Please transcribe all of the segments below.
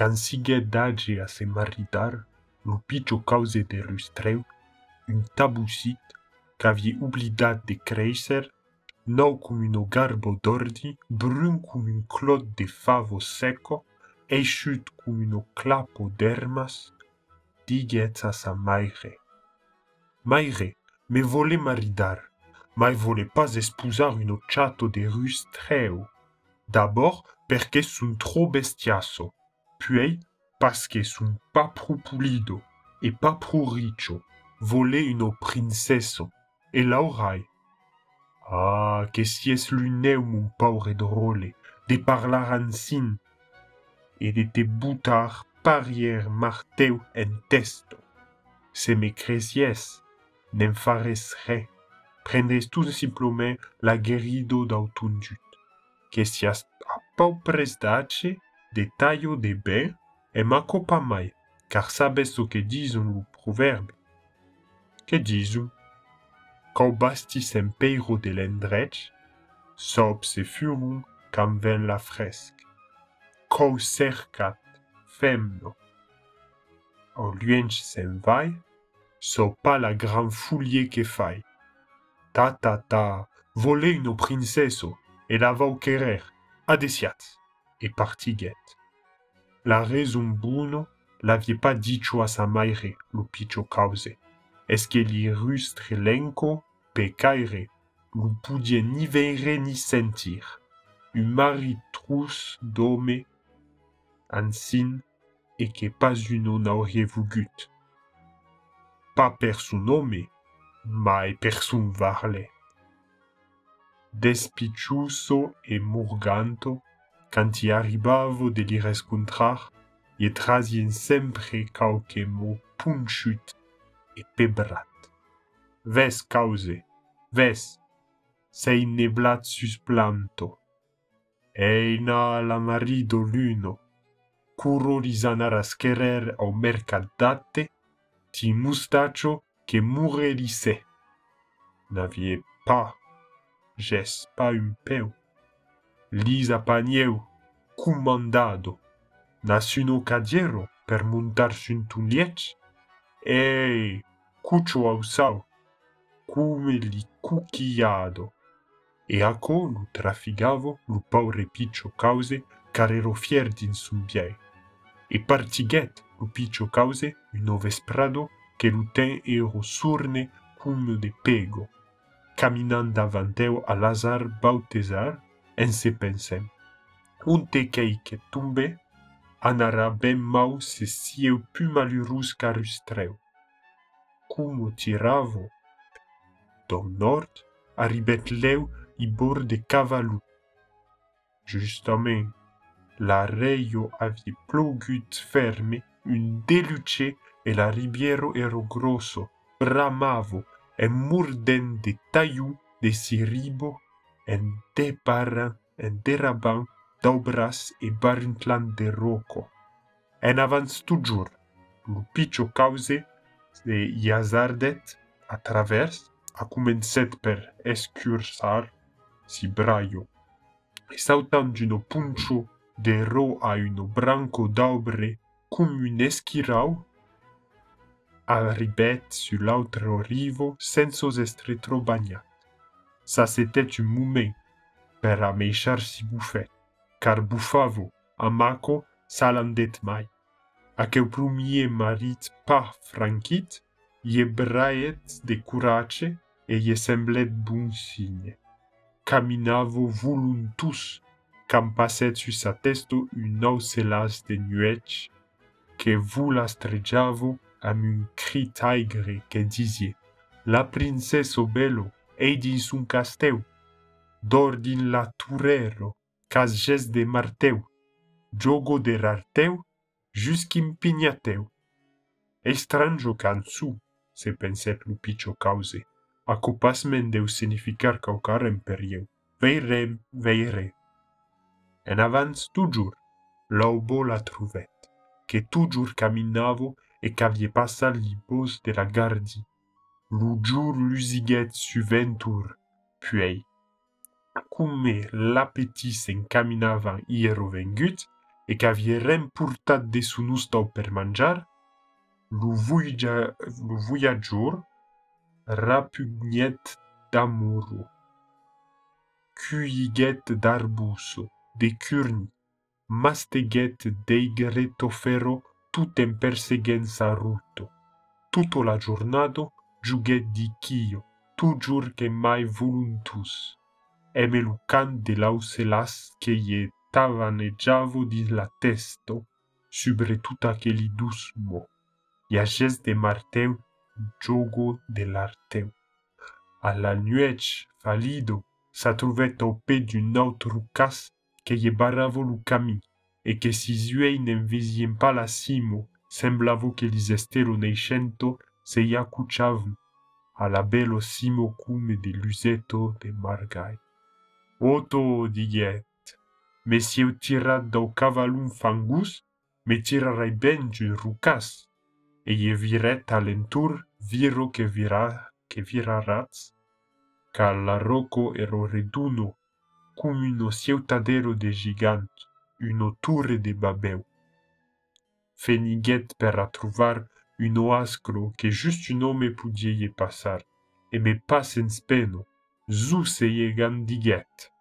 quand siguèt d'age a se maridar, lo pitjo cause de l'ustreu, un tabucit qu'avie oblidat de créixer, nou com un garbo d'ordi, brun com un clot de favo seco, eixut com un clapo d'ermas, diguèt a sa maire. Maire, me vole maridar, mai vole pas esposar un chato de rustreu. D'abord, perquè son trop bestiasso. Puis parce que sun pas pro pulido e pas pro riccio, vole uno princesso, e l'aurai. Ah, que si es luneu mon paure drôle, de parlar ansin, e de te butar parier marteu en testo. Se me cresies, n'en fares re, prendres tout simplement la guerido d'autundut, que sias a paupres dace, de tallo de ben, e maco pa mai, car sabes o que dizon lo proverbe. Que dizon? Cau bastis en peiro de l'endrech, sob se furon cam ven la fresque. Cau cercat femno. Au luench sen vai, so la gran foulier que fai. Ta ta ta, uno princesso, e la vau querer, adesiat, e partiguet. La raison buono l'avie pas dicho a sa maire, lo piccio cause. Es que li rustre lenco pe caire, lo pudie ni veire ni sentir? Un mari trous d'homme ansin e que pas uno n'aurie vugut. Pas per son nome, mai per son varle. Despicciuso e murganto, quand i arribavo de li rescontrar, i trasien sempre cauque mo punchut e pebrat. Ves cause, ves, sei neblat sus planto. Eina la marido luno, curo risanara scherer au mercatate, ti mustacho che mure li se. N'avie pas, jes un peu. Lisa Panieu, comandado, nasce no cadeiro per montar junto e Ei, cucho ao sal, come li cuquiado. E a colo trafigavo no pau repicho cause carero fier din sumbie. E partiguet no picho cause un vesprado que lo ten ero surne cum de pego. Caminando davanteo a Lazar Bautesar, en se pensem. Un te que tombe, anara ben mau se sieu pu malurus carustreu. Cumo tiravo, dom nord, arribet leu i bord de cavalu. Justament, la reio avie plogut ferme un deluce e la ribiero ero grosso, bramavo, e murden de taiu de siribo Endepara, Enderaban, Daubras e Barintlan de Roco. En avans toujours, lupicio cause de Iazardet a travers, acum în set per escursar Sibraio. E duno puncio de ro a uno branco d'aubre cum un al ribet sur l'autro rivo sensos estre bagnato. Ça c'était un moment per ameixar si buffet, car buffavo amaco salandet mai. Aqueu premier marit pa franquit, ie braet de curace e ie semblet bon signe. Caminavo voluntus, cam passet sus sa testo un aucelas de nuech, que vous lastregiavo am un cri taigre que disie, la princesso bello, eid in sun casteu, dord in la turero, cas ges de marteu, jogo de rarteu, jusqu'im pignateu. Estranjo cansu, se penset Lupiccio cause, acopasmen deu significar caucarem per ieu, veirem, veire. En avans toujours, l'aubo la truvet, que toujours caminavo e qu'avie passa l'ibos de la gardi, L'ujur lusiguet suventur, puis, cum l'appétit s'encaminava iero vengut, e qu'avie rem purtat de son ustau per mangiar, lo voyaggior rapugnet d'amuro, cuiguet d'arbuso, de curni, masteguet deigre tofero tout en perseguent sa ruto. Tutto la giornado giuguet di chio, toujours que mai voluntus. Eme lo can de lauselas che ye tavaneggiavo di la testo, sobre tut aqueli dusmo. I ages de marteu giogo de l'arteu. A la nuec falido sa trovet au pe d'un autro cas che ye baravo lo cami, e che si zuei nem vesien pa la simo, semblavo neicento se ia cuciavu, a la bello simo cume de lusetto de margai. Oto, diget, me si eu tirat dau cavalum fangus, me tirarai ben du rucas, e ie viret alentur viro che vira, che viraraz, ca la roco ero reduno, cum uno de gigant, uno turre de babeu. Feniguet per a trovar un oascro che just un nome pudie passar, e me pas en speno, zu se ie gandiguet.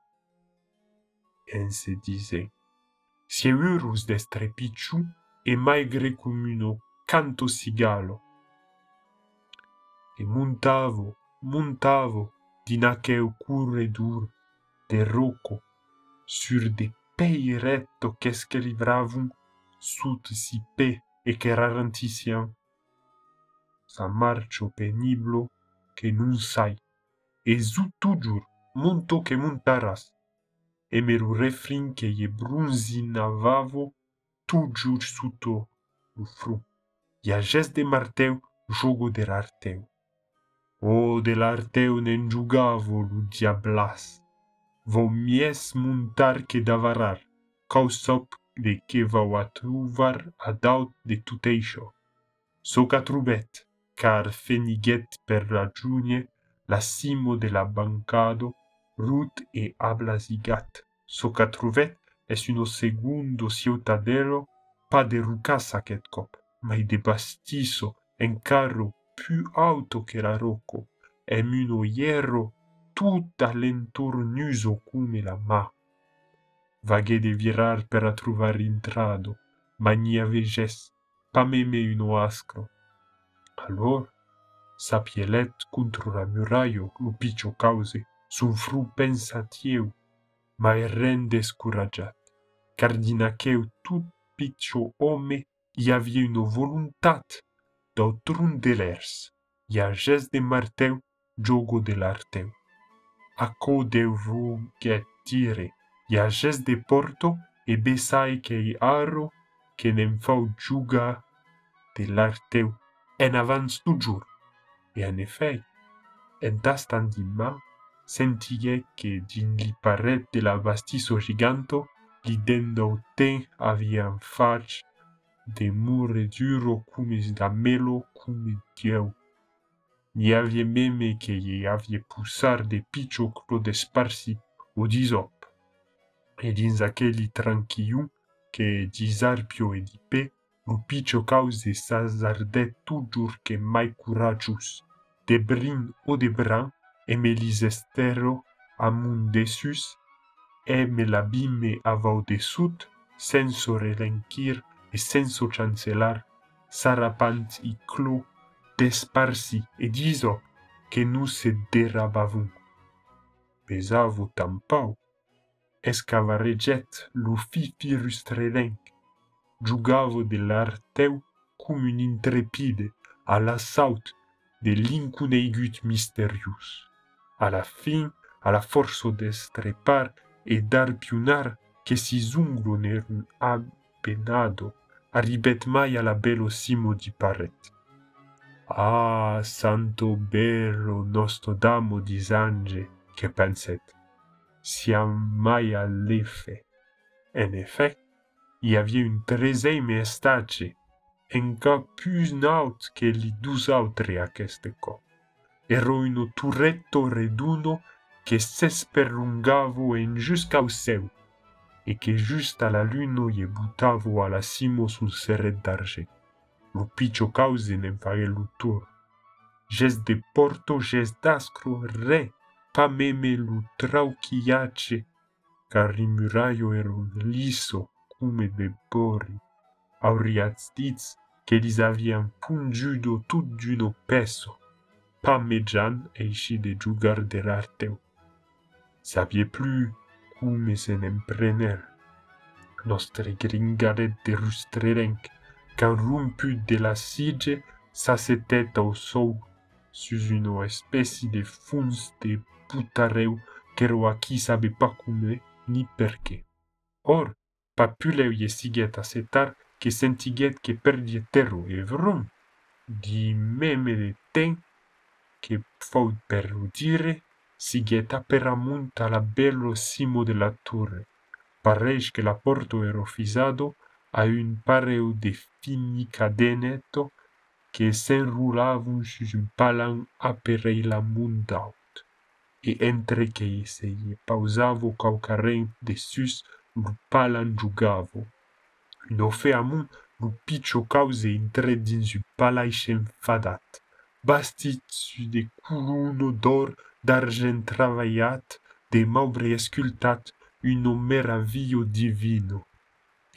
En se dise, si eurus d'estrepicciu e maigre cum uno canto sigalo. E montavo, montavo, din aqueu curre dur, de roco, sur de pei retto qu'escrivravum sut si pe e che rarantisiam. sa marcho peniblo que nun sai. E zu tujur, monto que montaras. E meru refrin que ye brunzi navavo tujur suto lo fru. E a gest de marteu jogo de l'arteu. O oh, de l'arteu nen jugavo lo diablas. Vo mies montar que davarar, causop de que vau a trobar a daut de tuteixo. Soc a trobet car feniguèt per rajunhe la cimo de la bancado rut e ablasigat. So qu'a trouvèt es uno segundo ciutadelo pas de rucas aquest còp mai de bastisso en carro pu auto que la rocco em un oièro tuta l'entornuso cume la mà vagué de virar per a trouvar intrado ma n'i avegès pas meme un ascro pallor, sa pielet contro la muraio lo picio cause, son fru pensatiu, ma e ren descuragiat, car dinacheu tut picio home i avie una voluntat d'autrun de l'ers, i a gest de marteu jogo de l'arteu. Aco de vuguet dire, i a gest de porto e besai que i arro que nem fau juga de l'arteu. En avans toujours. E en effet, en tastan di ma, sentie che din li paret de la bastiso giganto, li dendo te avian fac de mure duro come da melo come dieu. Ni avie meme che ye avie pusar de piccioclo de sparsi o disop. E dins aqueli tranquillu che disarpio e di piccio cause sazardet toujours che mai couragius, de brin o de bran, e me lisestero amun desus, e me l'abime avau desut, senso relenquir e senso chancelar, sarapant i clo, desparsi e diso che nu se derabavum. Pesavo tampau, escavareget lo fifirus jugavo de l'arteu com un intrepide a l'assaut de l'inconegut misterius. A la fin, a la força d'estrepar e d'arpionar que si zunglo n'er un apenado arribèt mai a la belo simo di paret. Ah, santo bello nostro damo disange, que pensèt, siam mai a l'efe. En efecte, effet, i havia un treseime estace, enca plus naut che li dus autri aqueste cop. Ero uno turretto reduno che s'esperlungavo en jusqu'au e che giusta la luno je buttavo alla simo sul seret d'argent. Lo piccio cause ne fare l'utur. Ges de porto, ges d'ascro, re, pa meme lu trauchiace, car il muraio era un liso come de bori. Auriats dits che lis avian pungiudo tut d'uno peso, pa meggian eici de giugar de l'arteu. Savie plus come se n'emprener. Nostre gringaret de rustrerenc, qu'un rompu de la sige s'assetet au sou sus une espèce de fons de putareu a qui sabe pas come ni perché. Or, papuleu je siget assetar que sentiguet que perdie terro e vrum, di meme de ten que faut per dire siget aperamunt la bello simo de la torre. Pareis que la porto ero fisado a un pareo de fini cadeneto que s'enroulavon sus un palan aperei la mundaut. E entre que se pausavo caucaren de sus, lu palan jugavo. No feamon lu piccio cause intre dins un palaicem fadat, bastit su de curuno d'or d'argent travaillat, de maubre escultat, uno meravillo divino.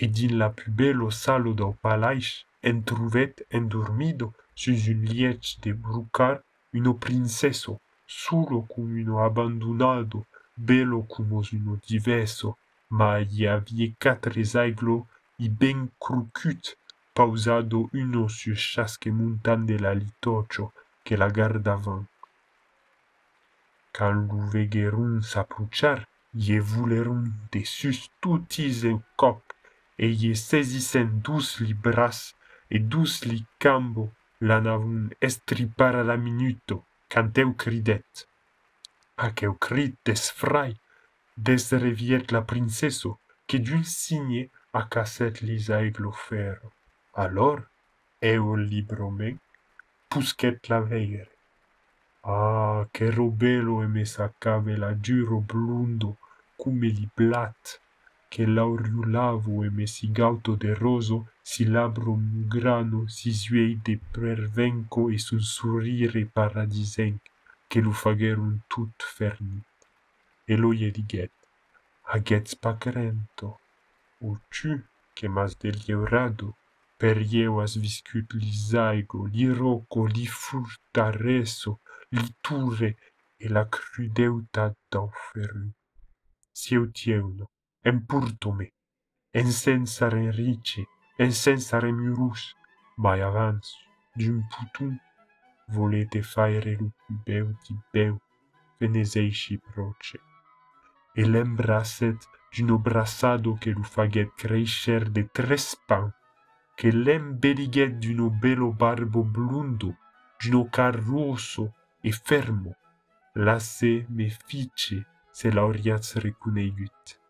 E din la plus bello salo do palais, entruvet endormido sus un de brucar uno princeso, solo cum uno abbandonado, bello como uno diverso, avie quatre zaiglo i ben crucut, pausado uno sur chasque montan de la litocho que la gardavan. Quand lu vegerun s'approchar, ye volerun de sus tutis en cop, e ye saisissent douce li bras e douce li cambo, l'anavun estripar a la minuto, quand eu cridet. Eu crit des reviet la princesso, que d'un signe a casset lis aiglo ferro. Alors, eu libro me, pusquet la veire. Ah, che robelo e me sacave la giuro blundo, come li che l'auriulavo e me si gauto de roso, si labro grano, si suei de pervenco e sun surire paradisen, che lu fagerum tut fernit. E lo je diget, aget Eloyeriyet, Hagetspakrento, Uçu kemaz deliorado, Perieuas viscut li zaigo, li roco, li furtareso, li ture, e la crudeutat d'enferu. en senza ensensare rice, ensensare murus, mai avans, d'un putum, volete faire lucubeu di beu, venezeisci proce. E l'embrasset d'un brassado que lu faget crescer de tres pan, che l'embeliguet d'un bello barbo blundo, d'un carroso e fermo, lasse me fice se l'auriats reconeigut.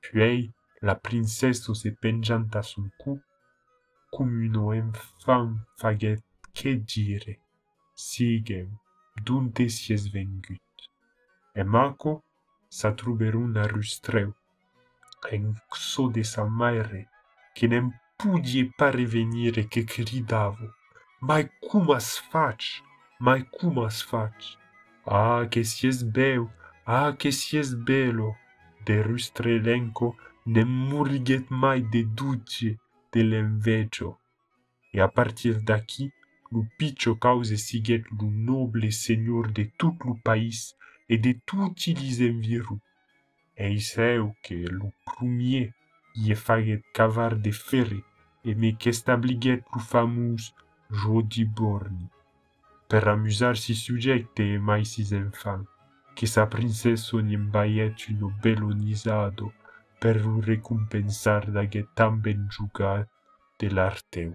Puis la princesse se penjant a son cou, cum uno enfant faget che dire, sigem, dunte sies vengut. s'atrouberon a rustreu en so de sa maire que n'en pudie pas revenir e que cridavo mai cum as fac mai cum as fac ah que si es beu ah que si es belo de rustre elenco ne muriguèt mai de dutge de l'envejo e a partir d'aquí lo picho cause siguèt lo noble senhor de tout lo país e de tutti lis enviru. E iseu que lu premier ie faget cavar de ferre e me qu'establiguet lu famus Jodi Borni. Per amusar si subjecte e mai sis enfants, che sa princesso niembaiet uno bello nisado per recompensar da che tan ben giugat dell'arteu.